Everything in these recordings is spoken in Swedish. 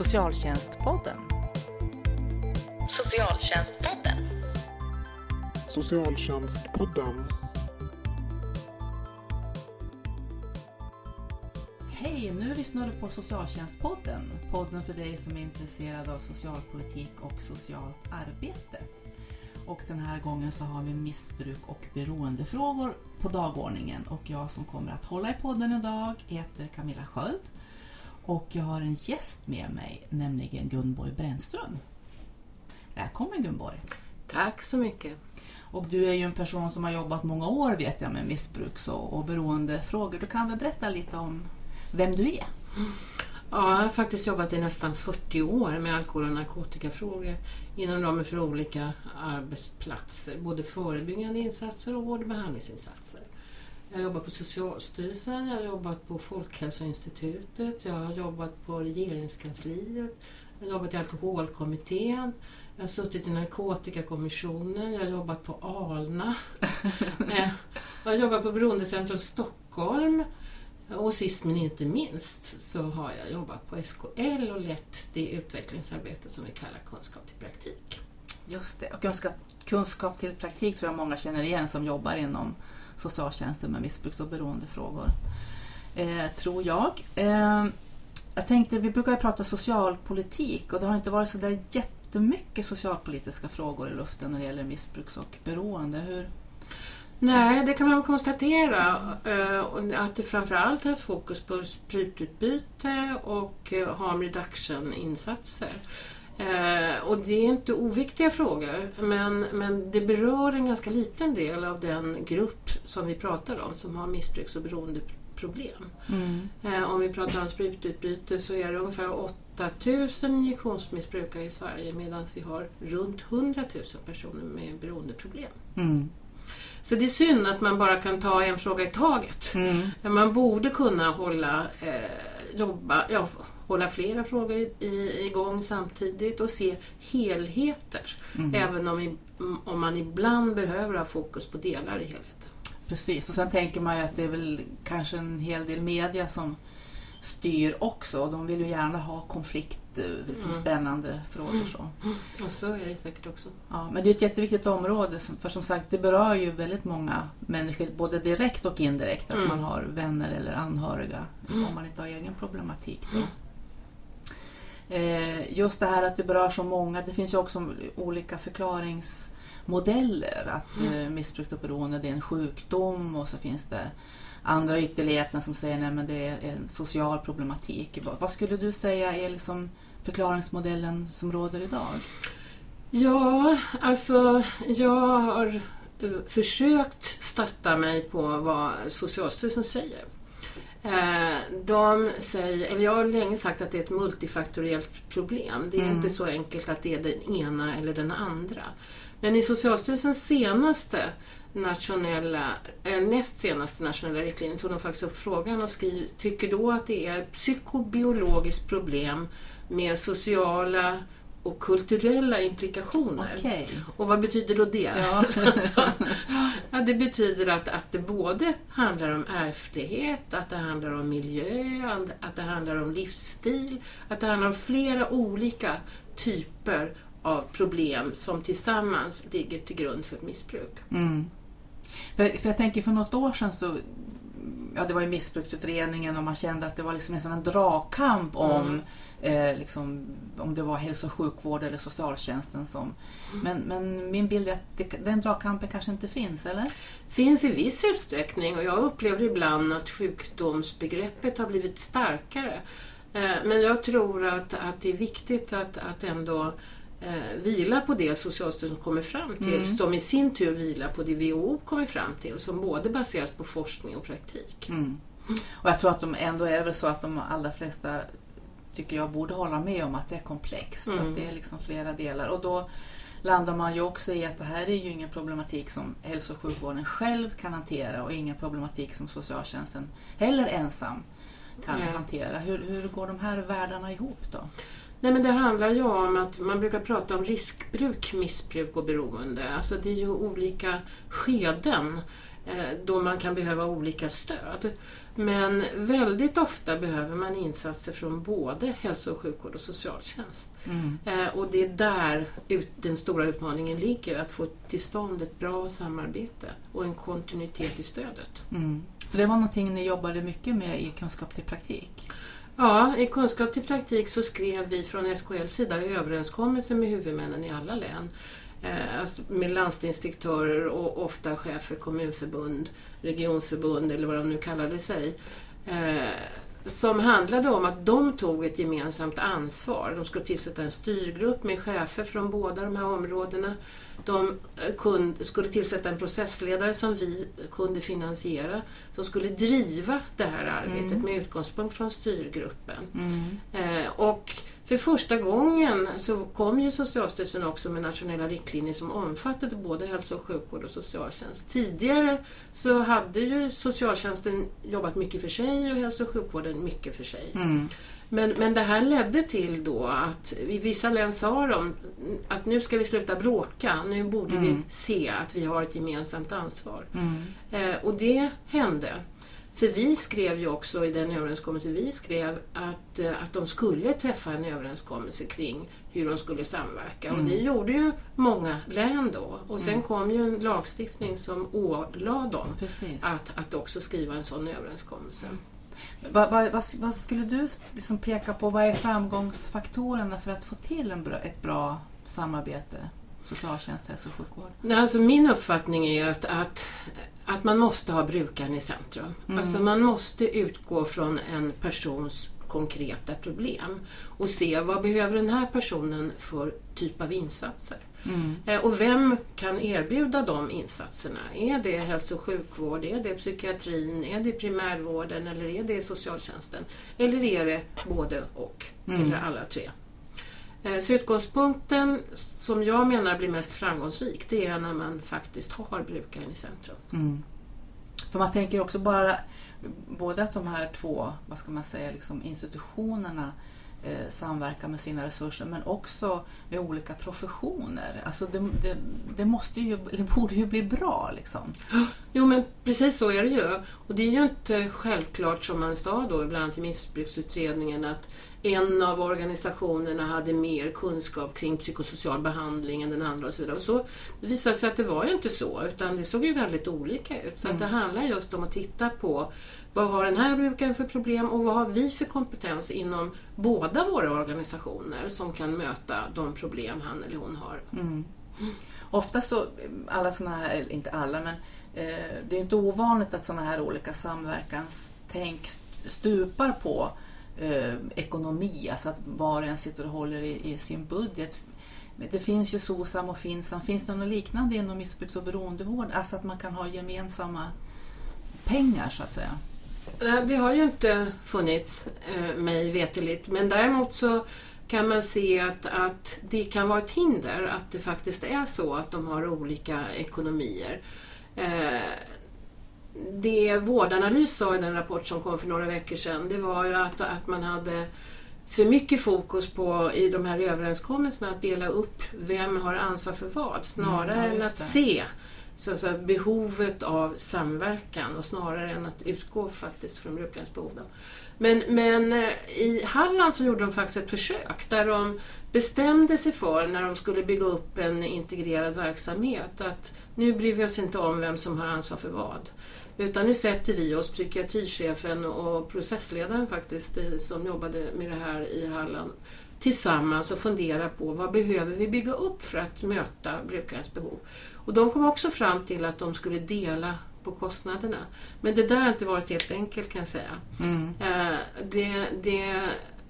Socialtjänstpodden. Socialtjänstpodden. Socialtjänstpodden. Hej, nu lyssnar du på Socialtjänstpodden. Podden för dig som är intresserad av socialpolitik och socialt arbete. Och den här gången så har vi missbruk och beroendefrågor på dagordningen. Och jag som kommer att hålla i podden idag heter Camilla Sköld. Och jag har en gäst med mig, nämligen Gunborg Brännström. Välkommen Gunborg! Tack så mycket! Och du är ju en person som har jobbat många år vet jag med missbruks och, och beroendefrågor. Du kan väl berätta lite om vem du är? Ja, jag har faktiskt jobbat i nästan 40 år med alkohol och narkotikafrågor inom ramen för olika arbetsplatser, både förebyggande insatser och vård och behandlingsinsatser. Jag har jobbat på Socialstyrelsen, jag har jobbat på Folkhälsoinstitutet, jag har jobbat på regeringskansliet, jag har jobbat i Alkoholkommittén, jag har suttit i Narkotikakommissionen, jag har jobbat på ALNA, Eh, jag har jobbat på Beroendecentrum Stockholm och sist men inte minst så har jag jobbat på SKL och lett det utvecklingsarbete som vi kallar kunskap till praktik. Just det, och kunskap, kunskap till praktik tror jag många känner igen som jobbar inom socialtjänsten med missbruks och beroendefrågor. Eh, tror jag. Eh, jag tänkte, vi brukar ju prata socialpolitik och det har inte varit så där jättemycket socialpolitiska frågor i luften när det gäller missbruks och beroende. Hur, Nej, det kan man konstatera eh, att det framförallt är fokus på sprututbyte och eh, harm reduction-insatser. Eh, och det är inte oviktiga frågor, men, men det berör en ganska liten del av den grupp som vi pratar om som har missbruks och beroendeproblem. mm. Eh, om vi pratar om sprututbyte så är det ungefär 8000 injektionsmissbrukare i Sverige medan vi har runt 100 000 personer med beroendeproblem. Mm. Så det är synd att man bara kan ta en fråga i taget. Mm. Man borde kunna hålla, eh, jobba, ja, hålla flera frågor i, igång samtidigt och se helheter. Mm. Även om, om man ibland behöver ha fokus på delar i helheten. Precis, och sen tänker man ju att det är väl kanske en hel del media som styr också. De vill ju gärna ha konflikt, eh, som Mm. spännande frågor. Så. Och så är det säkert också. Ja, men det är ett jätteviktigt område för som sagt det berör ju väldigt många människor både direkt och indirekt att Mm. man har vänner eller anhöriga Mm. om man inte har egen problematik. Då. Eh, just det här att det berör så många, det finns ju också olika förklaringsmodeller att Mm. eh, missbruk och beroende det är en sjukdom och så finns det andra ytterligheter som säger att det är en social problematik. Vad- skulle du säga är liksom förklaringsmodellen som råder idag? Ja, alltså jag har eh, försökt starta mig på vad Socialstyrelsen säger. Eh, De säger, eller jag har länge sagt att det är ett multifaktoriellt problem. Det är Mm. inte så enkelt att det är den ena eller den andra. Men i Socialstyrelsens senaste nationella, eh, näst senaste nationella riktlinjer tog de faktiskt upp frågan och skriver, tycker då att det är ett psykobiologiskt problem med sociala och kulturella implikationer. Okej. Och vad betyder då det? Ja. Alltså, ja, det betyder att, att det både handlar om ärftlighet, att det handlar om miljö, att det handlar om livsstil, att det handlar om flera olika typer av problem som tillsammans ligger till grund för ett missbruk. Mm. För, för jag tänker för något år sedan så Ja, det var ju missbruksutredningen och man kände att det var liksom en dragkamp om eh, liksom, om det var hälso och sjukvård eller socialtjänsten som... Men, men min bild är att det, den dragkampen kanske inte finns, eller? finns i viss utsträckning och jag upplever ibland att sjukdomsbegreppet har blivit starkare. Eh, Men jag tror att, att det är viktigt att, att ändå eh, vila på det Socialstyrelsen kommer fram till, Mm. som i sin tur vilar på det WHO kommer fram till, som både baseras på forskning och praktik. Mm. Och jag tror att de ändå är väl så att de allra flesta tycker jag borde hålla med om att det är komplext, Mm. att det är liksom flera delar. Och då landar man ju också i att det här är ju ingen problematik som hälso och sjukvården själv kan hantera och ingen problematik som socialtjänsten heller ensam kan Nej. hantera. Hur, hur går de här världarna ihop då? Nej men det handlar ju om att man brukar prata om riskbruk, missbruk och beroende. Alltså det är ju olika skeden eh, då man kan behöva olika stöd. Men väldigt ofta behöver man insatser från både hälso och sjukvård och socialtjänst. Mm. Eh, och det är där ut, den stora utmaningen ligger, att få till stånd ett bra samarbete och en kontinuitet i stödet. Mm. För det var någonting ni jobbade mycket med i Kunskap till praktik? Ja, i Kunskap till praktik så skrev vi från SKLs sida överenskommelser med huvudmännen i alla län. Eh, alltså med landstingsdirektörer och ofta chef för kommunförbund, regionförbund eller vad de nu kallade sig. Eh, som handlade om att de tog ett gemensamt ansvar. De skulle tillsätta en styrgrupp med chefer från båda de här områdena. De eh, skulle tillsätta en processledare som vi kunde finansiera som skulle driva det här arbetet Mm. med utgångspunkt från styrgruppen. Mm. Och för första gången så kom ju Socialstyrelsen också med nationella riktlinjer som omfattade både hälso och sjukvård och socialtjänst. Tidigare så hade ju socialtjänsten jobbat mycket för sig och hälso och sjukvården mycket för sig. Mm. Men, men det här ledde till då att i vissa län sa de att nu ska vi sluta bråka, nu borde vi Mm. se att vi har ett gemensamt ansvar. Mm. Eh, och det hände. För vi skrev ju också i den överenskommelse vi skrev att, eh, att de skulle träffa en överenskommelse kring hur de skulle samverka. Mm. Och det gjorde ju många län då. Och sen Mm. kom ju en lagstiftning som ålade dem Precis. att, att också skriva en sån överenskommelse. Vad, vad, vad, vad skulle du liksom peka på? Vad är framgångsfaktorerna för att få till en bra, ett bra samarbete? Socialtjänst, hälso och sjukvård? Nej, Alltså min uppfattning är att, att, att man måste ha brukaren i centrum. Mm. Alltså man måste utgå från en persons konkreta problem och se vad behöver den här personen för typ av insatser. Mm. Eh, Och vem kan erbjuda de insatserna? Är det hälso och sjukvård, är det psykiatrin, är det primärvården eller är det socialtjänsten? Eller är det både och, Mm. eller alla tre? Eh, Så utgångspunkten som jag menar blir mest framgångsrik det är när man faktiskt har brukaren i centrum. Mm. För man tänker också bara både att de här två vad ska man säga, liksom institutionerna eh, samverkar med sina resurser men också med olika professioner. Alltså det, det, det måste ju, eller borde ju bli bra liksom. Jo men precis så är det ju. Och det är ju inte självklart som man sa då bland annat i missbruksutredningen att en av organisationerna hade mer kunskap kring psykosocial behandling än den andra och så vidare. Och så det visade sig att det var ju inte så utan det såg ju väldigt olika ut. Så att det handlar just om att titta på vad har den här brukaren för problem och vad har vi för kompetens inom båda våra organisationer som kan möta de problem han eller hon har. Mm. Ofta så, alla såna här, eller inte alla men eh, det är inte ovanligt att sådana här olika samverkanstänk stupar på eh, ekonomi, alltså att var och en sitter och håller i, i sin budget. Det finns ju SOSAM och FINSAM. Finns det något liknande inom missbruks och beroendevård? Alltså att man kan ha gemensamma pengar så att säga. Nej, Det har ju inte funnits eh, mig veteligt men däremot så kan man se att, att det kan vara ett hinder att det faktiskt är så att de har olika ekonomier. Eh, det Vårdanalys sa i den rapport som kom för några veckor sedan det var ju att, att man hade för mycket fokus på i de här överenskommelserna att dela upp vem har ansvar för vad snarare Mm, än att se så, så behovet av samverkan och snarare än att utgå faktiskt från brukarens behov. Då. Men, men eh, i Halland så gjorde de faktiskt ett försök där de bestämde sig för när de skulle bygga upp en integrerad verksamhet att nu bryr vi oss inte om vem som har ansvar för vad. Utan nu sätter vi oss, psykiatrichefen och processledaren faktiskt som jobbade med det här i Halland tillsammans och funderar på vad behöver vi bygga upp för att möta brukarens behov. Och de kom också fram till att de skulle dela på kostnaderna. Men det där har inte varit helt enkelt kan jag säga. Mm. Eh, Det, det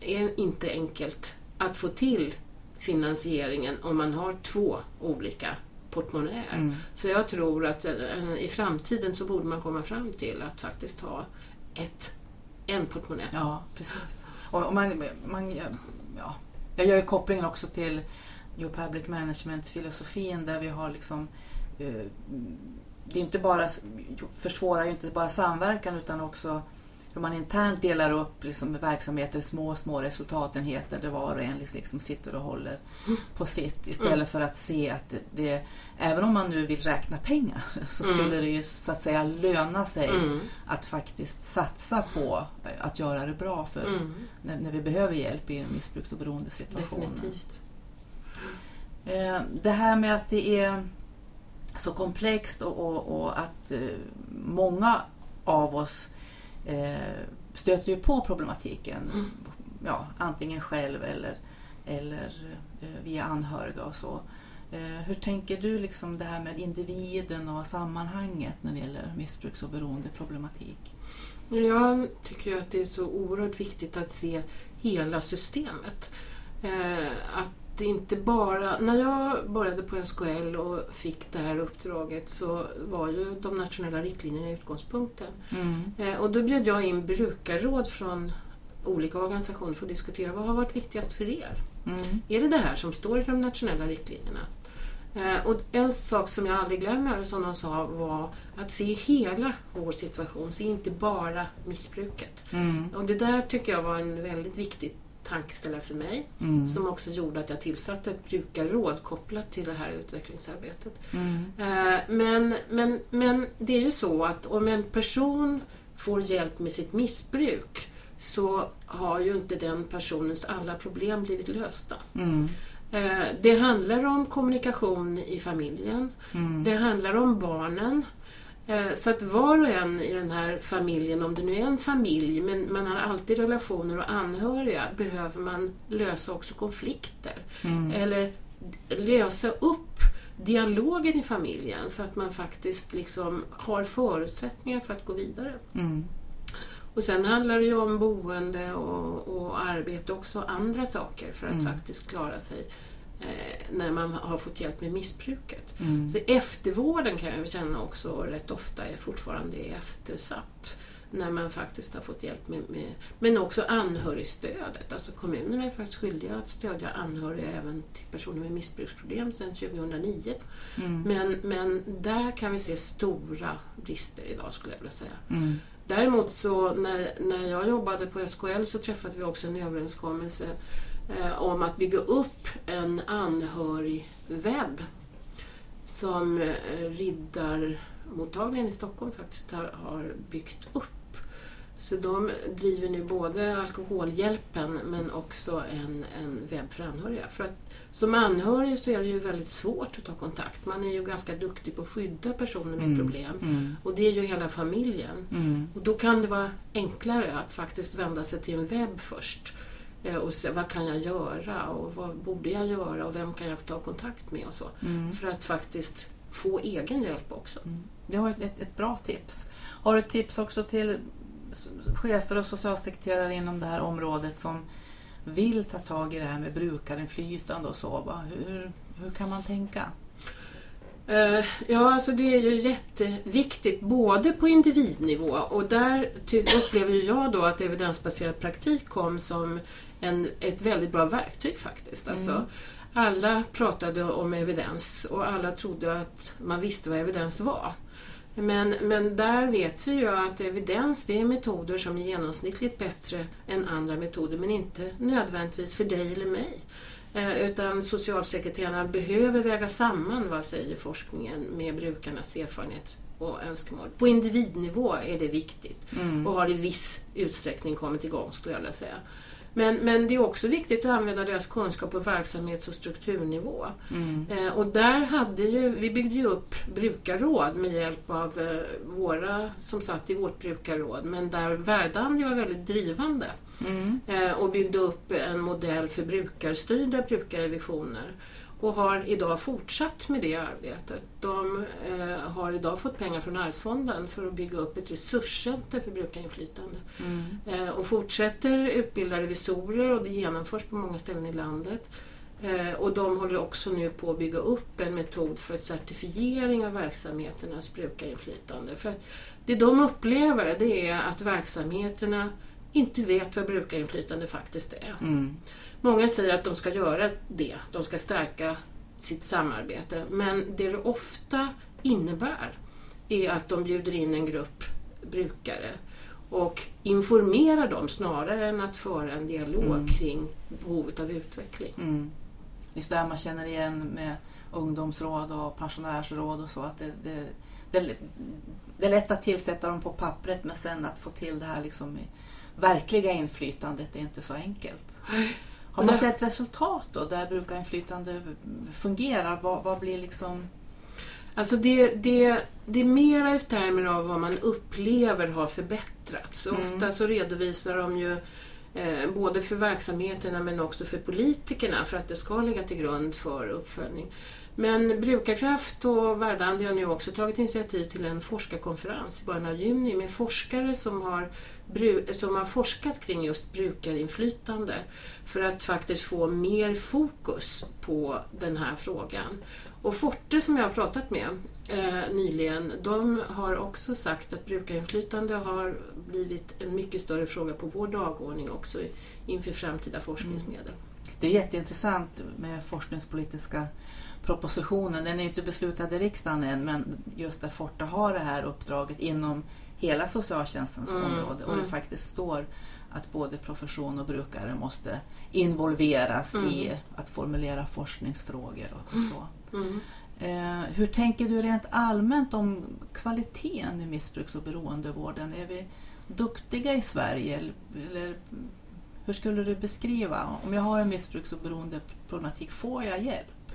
är inte enkelt att få till finansieringen om man har två olika portmonnäer. Mm. Så jag tror att eh, i framtiden så borde man komma fram till att faktiskt ha ett, en portmonnä. Ja, precis. Och man, man, ja, jag gör ju kopplingen också till New Public Management-filosofin där vi har liksom eh, det är inte bara, försvårar ju inte bara samverkan utan också hur man internt delar upp liksom, verksamheter små, små resultatenheter där var och en liksom sitter och håller på sitt istället Mm. för att se att det, även om man nu vill räkna pengar så Mm. skulle det ju så att säga löna sig Mm. att faktiskt satsa på eh, att göra det bra för Mm. när, när vi behöver hjälp i en missbruks och beroendesituation. Definitivt. Eh, Det här med att det är så komplext och, och, och att eh, många av oss stöter ju på problematiken. Mm. Ja, antingen själv eller, eller eh, via anhöriga och så. Eh, hur tänker du liksom det här med individen och sammanhanget när det gäller missbruks och beroendeproblematik? Jag tycker att det är så oerhört viktigt att se hela systemet. Eh, att det inte bara... När jag började på SKL och fick det här uppdraget så var ju de nationella riktlinjerna utgångspunkten. Mm. Eh, och då bjöd jag in brukarråd från olika organisationer för att diskutera vad har varit viktigast för er? Mm. Är det det här som står i de nationella riktlinjerna? Eh, och en sak som jag aldrig glömmer som de sa var att se hela vår situation, se inte bara missbruket. Mm. Och det där tycker jag var en väldigt viktig tankeställare för mig Mm. som också gjorde att jag tillsatte ett brukarråd kopplat till det här utvecklingsarbetet. Mm. Eh, Men, men, men det är ju så att om en person får hjälp med sitt missbruk så har ju inte den personens alla problem blivit lösta. Mm. Eh, Det handlar om kommunikation i familjen. Mm. Det handlar om barnen. Eh, Så att var och en i den här familjen, om det nu är en familj, men man har alltid relationer och anhöriga, behöver man lösa också konflikter. Mm. Eller lösa upp dialogen i familjen så att man faktiskt liksom har förutsättningar för att gå vidare. Mm. Och sen handlar det ju om boende och, och arbete och också andra saker för att Mm. faktiskt klara sig eh, när man har fått hjälp med missbruket. Mm. Så eftervården kan jag känna också rätt ofta är fortfarande eftersatt. När man faktiskt har fått hjälp med, med men också anhörigstödet. Alltså kommunerna är faktiskt skyldiga att stödja anhöriga även till personer med missbruksproblem sedan 2009. Mm. Men, men där kan vi se stora brister idag skulle jag vilja säga. Mm. Däremot så när, när jag jobbade på SKL så träffade vi också en överenskommelse om att bygga upp en anhörigwebb som eh, Riddarmottagningen i Stockholm faktiskt har, byggt upp. Så de driver nu både Alkoholhjälpen men också en, en webb för anhöriga. För att som anhörig så är det ju väldigt svårt att ta kontakt. Man är ju ganska duktig på att skydda personer med Mm. problem. Mm. Och det är ju hela familjen. Mm. Och då kan det vara enklare att faktiskt vända sig till en webb först eh, och se vad kan jag göra och vad borde jag göra och vem kan jag ta kontakt med och så. Mm. För att faktiskt få egen hjälp också. Det var ett, ett, ett bra tips. Har du ett tips också till chefer och socialsekreterare inom det här området som vill ta tag i det här med brukarinflytande och så? Va? Hur, hur kan man tänka? Eh, Ja, alltså det är ju jätteviktigt både på individnivå och där upplever jag då att evidensbaserad praktik kom som en, ett väldigt bra verktyg faktiskt. Alltså, Mm. Alla pratade om evidens och alla trodde att man visste vad evidens var. Men, men där vet vi ju att evidens det är metoder som är genomsnittligt bättre än andra metoder men inte nödvändigtvis för dig eller mig. Eh, utan socialsekreterarna behöver väga samman vad säger forskningen med brukarnas erfarenhet och önskemål. På individnivå är det viktigt Mm. och har i viss utsträckning kommit igång skulle jag vilja säga. Men, men det är också viktigt att använda deras kunskap på verksamhets och strukturnivå. Mm. Eh, och där hade ju, vi byggde ju upp brukarråd med hjälp av eh, våra som satt i vårt brukarråd, men där Verdandi var väldigt drivande Mm. eh, och byggde upp en modell för brukarstyrda brukarrevisioner och har idag fortsatt med det arbetet. De eh, har idag fått pengar från Arvsfonden för att bygga upp ett resurscenter för brukarinflytande Mm. eh, och fortsätter utbilda revisorer och det genomförs på många ställen i landet. Eh, och de håller också nu på att bygga upp en metod för certifiering av verksamheternas brukarinflytande. För det de upplever det är att verksamheterna inte vet vad brukarinflytande faktiskt är. Mm. Många säger att de ska göra det, de ska stärka sitt samarbete. Men det det ofta innebär är att de bjuder in en grupp brukare och informera dem snarare än att föra en dialog Mm. kring behovet av utveckling. Mm. Just det här man känner igen med ungdomsråd och pensionärsråd och så. Att det, det, det, det är lätt att tillsätta dem på pappret men sen att få till det här liksom verkliga inflytandet är inte så enkelt. Har man Nej. sett resultat då där brukarinflytande fungerar? Vad, vad blir liksom... Alltså det, det, det är mera i termer av vad man upplever har förbättrats. Mm. Ofta så redovisar de ju eh, både för verksamheterna men också för politikerna för att det ska ligga till grund för uppföljning. Men Brukarkraft och Verdandi har nu också tagit initiativ till en forskarkonferens i början av juni med forskare som har, som har forskat kring just brukarinflytande för att faktiskt få mer fokus på den här frågan. Och Forte som jag har pratat med eh, nyligen, de har också sagt att brukarinflytande har blivit en mycket större fråga på vår dagordning också inför framtida forskningsmedel. Det är jätteintressant med forskningspolitiska propositionen. Den är inte beslutad i riksdagen än men just där Forte har det här uppdraget inom hela socialtjänstens Mm, område och det mm. faktiskt står att både profession och brukare måste involveras Mm. i att formulera forskningsfrågor och så. Mm. Eh, hur tänker du rent allmänt om kvaliteten i missbruks och beroendevården? Är vi duktiga i Sverige? Eller, eller hur skulle du beskriva? Om jag har en missbruks och beroendeproblematik, får jag hjälp?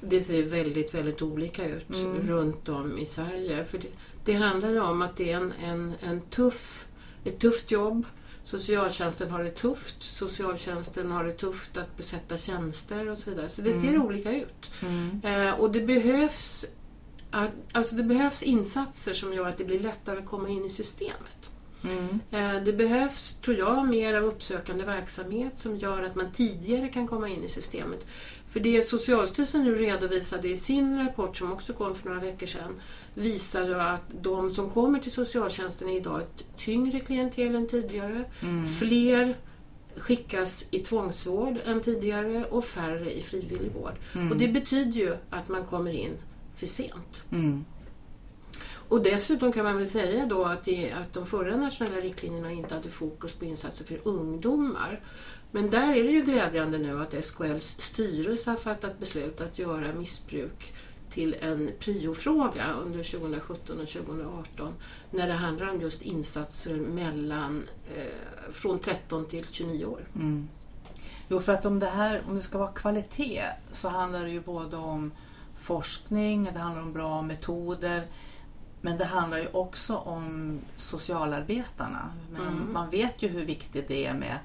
Det ser väldigt, väldigt olika ut Mm. runt om i Sverige. För det, det handlar ju om att det är en, en, en tuff, ett tufft jobb. Socialtjänsten har det tufft. Socialtjänsten har det tufft att besätta tjänster och så vidare. Så det ser Mm. olika ut. Mm. Eh, och det behövs, att, alltså det behövs insatser som gör att det blir lättare att komma in i systemet. Mm. Eh, Det behövs, tror jag, mer av uppsökande verksamhet som gör att man tidigare kan komma in i systemet. För det Socialstyrelsen nu redovisade i sin rapport, som också kom för några veckor sedan, visar ju att de som kommer till socialtjänsten är idag ett tyngre klientel än tidigare. Mm. Fler skickas i tvångsvård än tidigare och färre i frivillig vård. Mm. Och det betyder ju att man kommer in för sent. Och dessutom kan man väl säga då att, det, att de förra nationella riktlinjerna inte hade fokus på insatser för ungdomar. Men där är det ju glädjande nu att SKLs styrelse har fattat beslut att göra missbruk till en priofråga under 2017 och 2018 när det handlar om just insatser mellan eh, från 13 till 29 år. Mm. Jo, för att om det, här, om det ska vara kvalitet så handlar det ju både om forskning, det handlar om bra metoder men det handlar ju också om socialarbetarna. Men Mm. Man vet ju hur viktigt det är med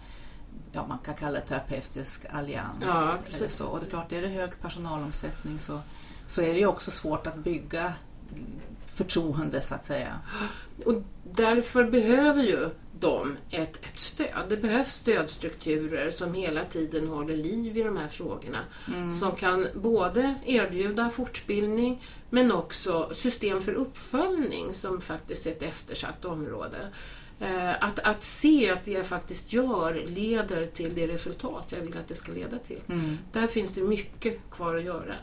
ja, man kan kalla det terapeutisk allians. Ja, eller så. Och det är klart, är det hög personalomsättning så, så är det ju också svårt att bygga förtroende så att säga. Och därför behöver ju de ett, ett stöd. Det behövs stödstrukturer som hela tiden håller liv i de här frågorna. Mm. Som kan både erbjuda fortbildning men också system för uppföljning som faktiskt är ett eftersatt område. Eh, Att, att se att det jag faktiskt gör leder till det resultat jag vill att det ska leda till. Mm. Där finns det mycket kvar att göra.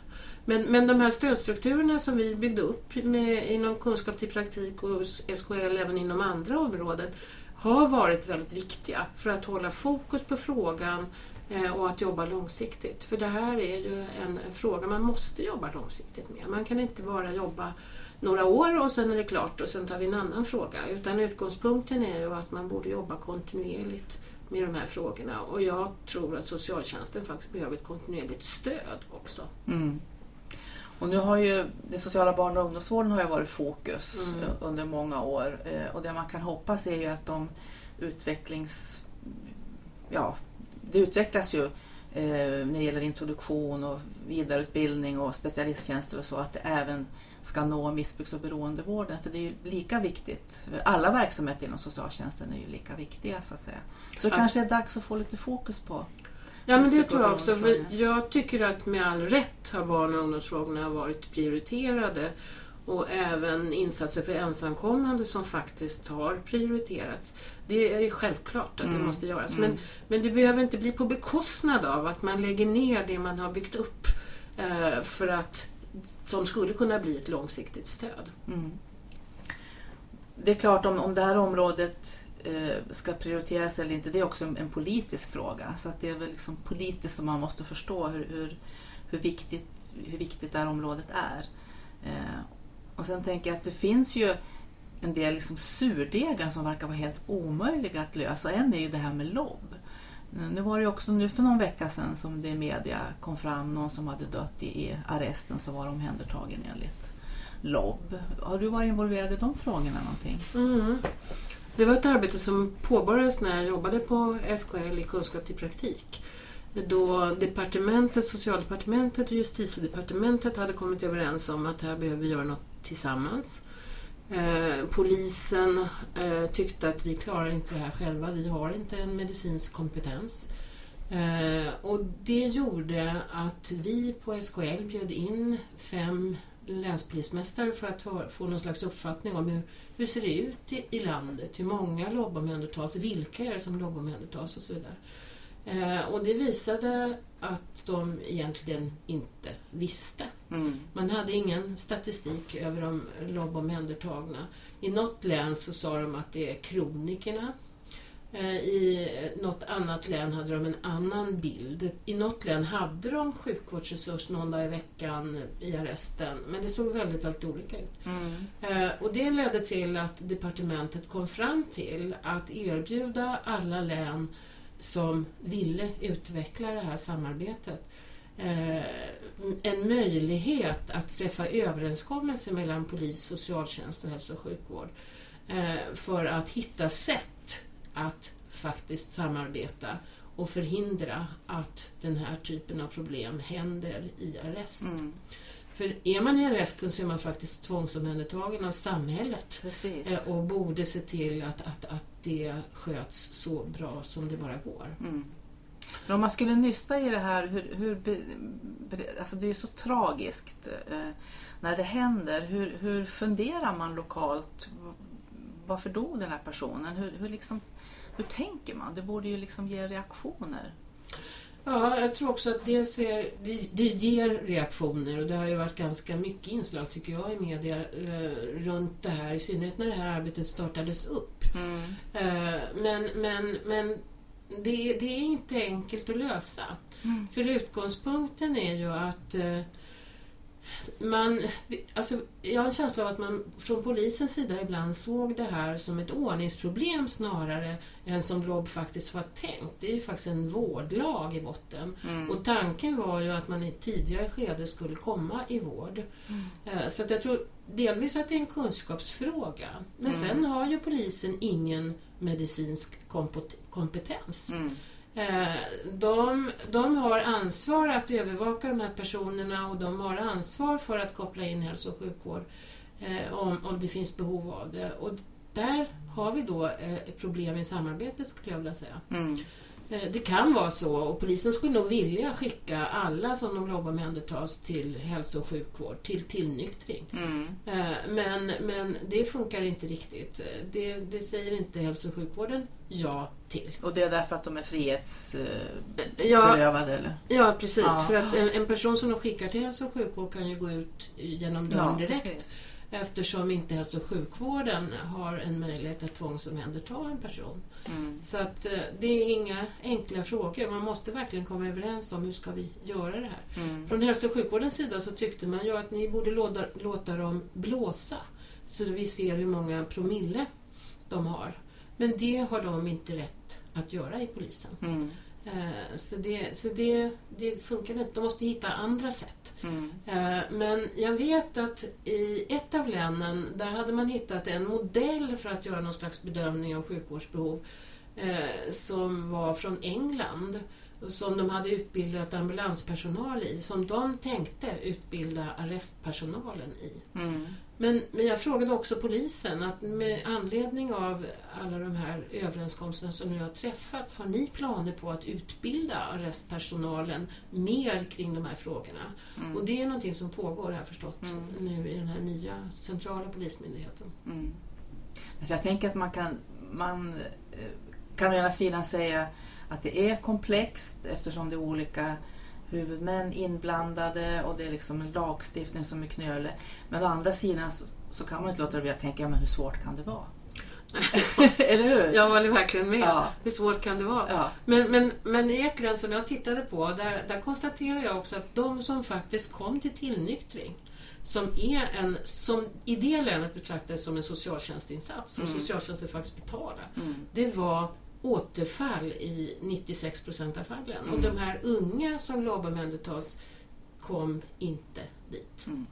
Men, men de här stödstrukturerna som vi byggde upp med, inom kunskap till praktik och SKL även inom andra områden har varit väldigt viktiga för att hålla fokus på frågan eh, och att jobba långsiktigt. För det här är ju en, en fråga man måste jobba långsiktigt med. Man kan inte bara jobba några år och sen är det klart och sen tar vi en annan fråga. Utan utgångspunkten är ju att man borde jobba kontinuerligt med de här frågorna och jag tror att socialtjänsten faktiskt behöver ett kontinuerligt stöd också. Mm. Och nu har ju den sociala barn och ungdomsvården har ju varit fokus Mm. eh, under många år Eh, och det man kan hoppas är ju att de utvecklings... Ja, det utvecklas ju eh, när det gäller introduktion och vidareutbildning och specialisttjänster och så att det även ska nå missbruks och beroendevården för det är ju lika viktigt. Alla verksamheter inom socialtjänsten är ju lika viktiga så att säga. Så det Ja. kanske är dags att få lite fokus på. Ja men det tror jag också. Jag tycker att med all rätt har barn och ungdomsfrågorna varit prioriterade. Och även insatser för ensamkommande som faktiskt har prioriterats. Det är självklart att det Mm. måste göras. Mm. Men, men det behöver inte bli på bekostnad av att man lägger ner det man har byggt upp. Eh, för att som skulle kunna bli ett långsiktigt stöd. Mm. Det är klart om, om det här området Eh, ska prioriteras eller inte, det är också en, politisk fråga. Så att det är väl liksom politiskt som man måste förstå hur, hur, hur, viktigt, hur viktigt det här området är. Eh, och sen tänker jag att det finns ju en del liksom surdegar som verkar vara helt omöjliga att lösa. En är ju det här med LOB. Eh, nu var det också nu för någon vecka sedan som det i media kom fram någon som hade dött i, i arresten som var omhändertagen enligt LOB. Har du varit involverad i de frågorna någonting? Mm. Det var ett arbete som påbörjades när jag jobbade på SKL i Kunskap till praktik. Då departementet, socialdepartementet och justitiedepartementet hade kommit överens om att här behöver vi göra något tillsammans. Eh, polisen eh, tyckte att vi klarar inte det här själva, vi har inte en medicinsk kompetens. Eh, och det gjorde att vi på SKL bjöd in fem länspolismästare för att få någon slags uppfattning om hur, hur ser det ut i, i landet, hur många lobbomhändertas, vilka är det som lobbomhändertas och så vidare. Eh, och det visade att de egentligen inte visste. Mm. Man hade ingen statistik över de lobbomhändertagna. I något län så sa de att det är kronikerna. Eh, I något annat län hade de en annan bild. I något län hade de sjukvårdsresurs någon dag i veckan i arresten, men det såg väldigt, väldigt olika ut. Mm. Eh, och det ledde till att departementet kom fram till att erbjuda alla län som ville utveckla det här samarbetet eh, en möjlighet att träffa överenskommelser mellan polis, socialtjänst och hälso och sjukvård för att hitta sätt att faktiskt samarbeta och förhindra att den här typen av problem händer i arrest. Mm. För är man i arresten så är man faktiskt tvångsomhändertagen av samhället Precis. Eh, och borde se till att, att, att det sköts så bra som det bara går. Mm. Men om man skulle nysta i det här, hur, hur, alltså det är ju så tragiskt eh, när det händer. Hur, hur funderar man lokalt? Varför dog den här personen? Hur, hur, liksom, hur tänker man? Det borde ju liksom ge reaktioner. Ja, jag tror också att det, ser, det, det, ger reaktioner och det har ju varit ganska mycket inslag tycker jag i media eh, runt det här, i synnerhet när det här arbetet startades upp. Mm. Eh, men men, men det, det, är inte enkelt att lösa. Mm. För utgångspunkten är ju att eh, man, alltså, jag har en känsla av att man från polisens sida ibland såg det här som ett ordningsproblem snarare än som Rob faktiskt var tänkt. Det är ju faktiskt en vårdlag i botten. Mm. Och tanken var ju att man i ett tidigare skede skulle komma i vård. Mm. Eh, så att jag tror delvis att det är en kunskapsfråga. Men mm. sen har ju polisen ingen medicinsk kompetens. Eh, de, de har ansvar att övervaka de här personerna och de har ansvar för att koppla in hälso och sjukvård eh, om, om det finns behov av det. Och där har vi då eh, problem i samarbetet skulle jag vilja säga. Mm. Det kan vara så och polisen skulle nog vilja skicka alla som de jobbar med omhändertas till hälso och sjukvård, till tillnyktring. Mm. Men, men det funkar inte riktigt. Det, det säger inte hälso och sjukvården ja till. Och det är därför att de är frihetsberövade? Ja, eller? ja precis. Ja. För att en, en, person som de skickar till hälso och sjukvård kan ju gå ut genom dörren ja, direkt. Precis. Eftersom inte hälso och sjukvården har en möjlighet att tvångsomhänderta en person. Mm. Så att eh, det är inga enkla frågor. Man måste verkligen komma överens om hur ska vi göra det här. Mm. Från hälso och sjukvårdens sida så tyckte man ju att ni borde låta, låta dem blåsa. Så vi ser hur många promille de har. Men det har de inte rätt att göra i polisen. Mm. Eh, så, det, så det, det funkar inte. De måste hitta andra sätt. Mm. Eh, men jag vet att i ett av länen, där hade man hittat en modell för att göra någon slags bedömning av sjukvårdsbehov eh, som var från England som de hade utbildat ambulanspersonal i, som de tänkte utbilda arrestpersonalen i. Mm. Men, men jag frågade också polisen att med anledning av alla de här överenskommelserna som nu har träffats, har ni planer på att utbilda arrestpersonalen mer kring de här frågorna? Mm. Och det är någonting som pågår, har jag förstått, mm. nu i den här nya centrala polismyndigheten. Mm. Jag tänker att man kan, man eh, kan å ena sidan säga att det är komplext eftersom det är olika huvudmän inblandade och det är liksom en lagstiftning som är knölig. Men å andra sidan så, så kan man inte låta bli att tänka, men hur svårt kan det vara? Eller hur? Jag håller verkligen med. Ja. Hur svårt kan det vara? Ja. Men, men, men län som jag tittade på, där, där konstaterar jag också att de som faktiskt kom till tillnyktring, som är en, som i det länet betraktades som en socialtjänstinsats, och Mm. socialtjänsten faktiskt betalar, Mm. det var återfall i 96 procent av fallen. Och Mm. de här unga som LAB-omhändertas kom inte dit. Mm.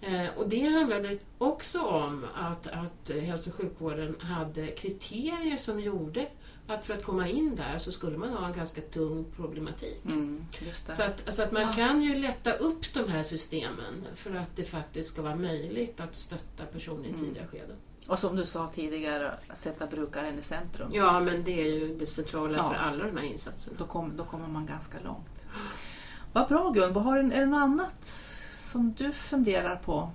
Eh, och det handlade också om att, att hälso och sjukvården hade kriterier som gjorde att för att komma in där så skulle man ha en ganska tung problematik. Mm. Just det. Så att, så att man Ja. kan ju lätta upp de här systemen för att det faktiskt ska vara möjligt att stötta personer i Mm. tidiga skeden. Och som du sa tidigare, att sätta brukaren i centrum. Ja, men det är ju det centrala Ja. för alla de här insatserna. Då, kom, då kommer man ganska långt. Vad bra Gun, Vad har, är det något annat som du funderar på?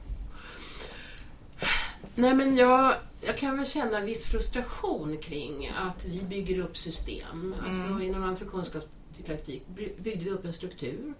Nej, men jag, jag kan väl känna viss frustration kring att vi bygger upp system. Alltså Mm. inom ramen för kunskapspraktik by- byggde vi upp en struktur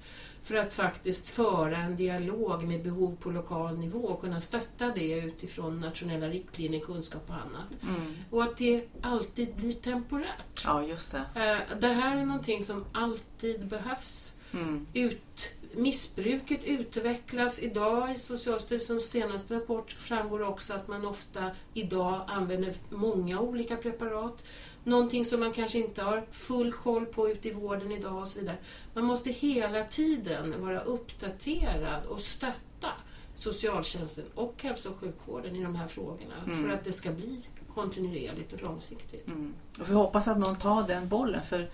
för att faktiskt föra en dialog med behov på lokal nivå och kunna stötta det utifrån nationella riktlinjer, kunskap och annat. Mm. Och att det alltid blir temporärt. Ja, just det. Eh, Det här är någonting som alltid behövs Mm. ut, missbruket utvecklas idag. I Socialstyrelsens senaste rapport framgår också att man ofta idag använder många olika preparat. Någonting som man kanske inte har full koll på ute i vården idag och så vidare. Man måste hela tiden vara uppdaterad och stötta socialtjänsten och hälso och sjukvården i de här frågorna Mm. för att det ska bli kontinuerligt och långsiktigt. Mm. Och vi hoppas att någon tar den bollen för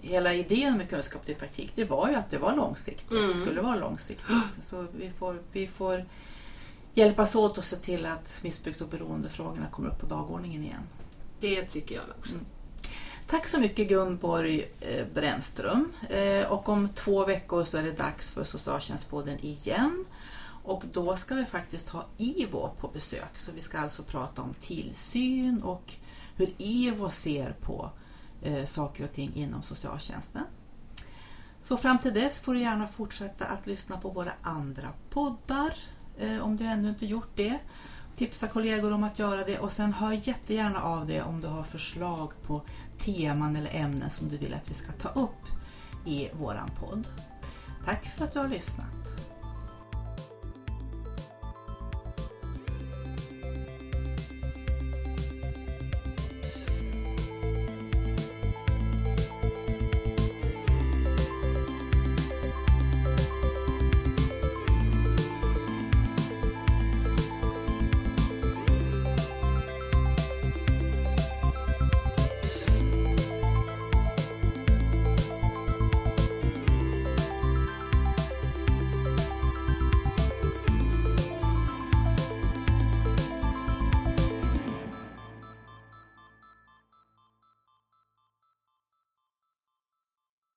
hela idén med kunskap till praktik det var ju att det var långsiktigt. Mm. Det skulle vara långsiktigt. Så vi får, vi får hjälpas åt och se till att missbruks och beroendefrågorna kommer upp på dagordningen igen. Det tycker jag också. Mm. Tack så mycket Gunborg eh, Brännström. Eh, och om två veckor så är det dags för Socialtjänstpodden igen. Och då ska vi faktiskt ha IVO på besök. Så vi ska alltså prata om tillsyn och hur IVO ser på eh, saker och ting inom socialtjänsten. Så fram till dess får du gärna fortsätta att lyssna på våra andra poddar eh, om du ännu inte gjort det. Tipsa kollegor om att göra det och sen hör jättegärna av dig om du har förslag på teman eller ämnen som du vill att vi ska ta upp i våran podd. Tack för att du har lyssnat.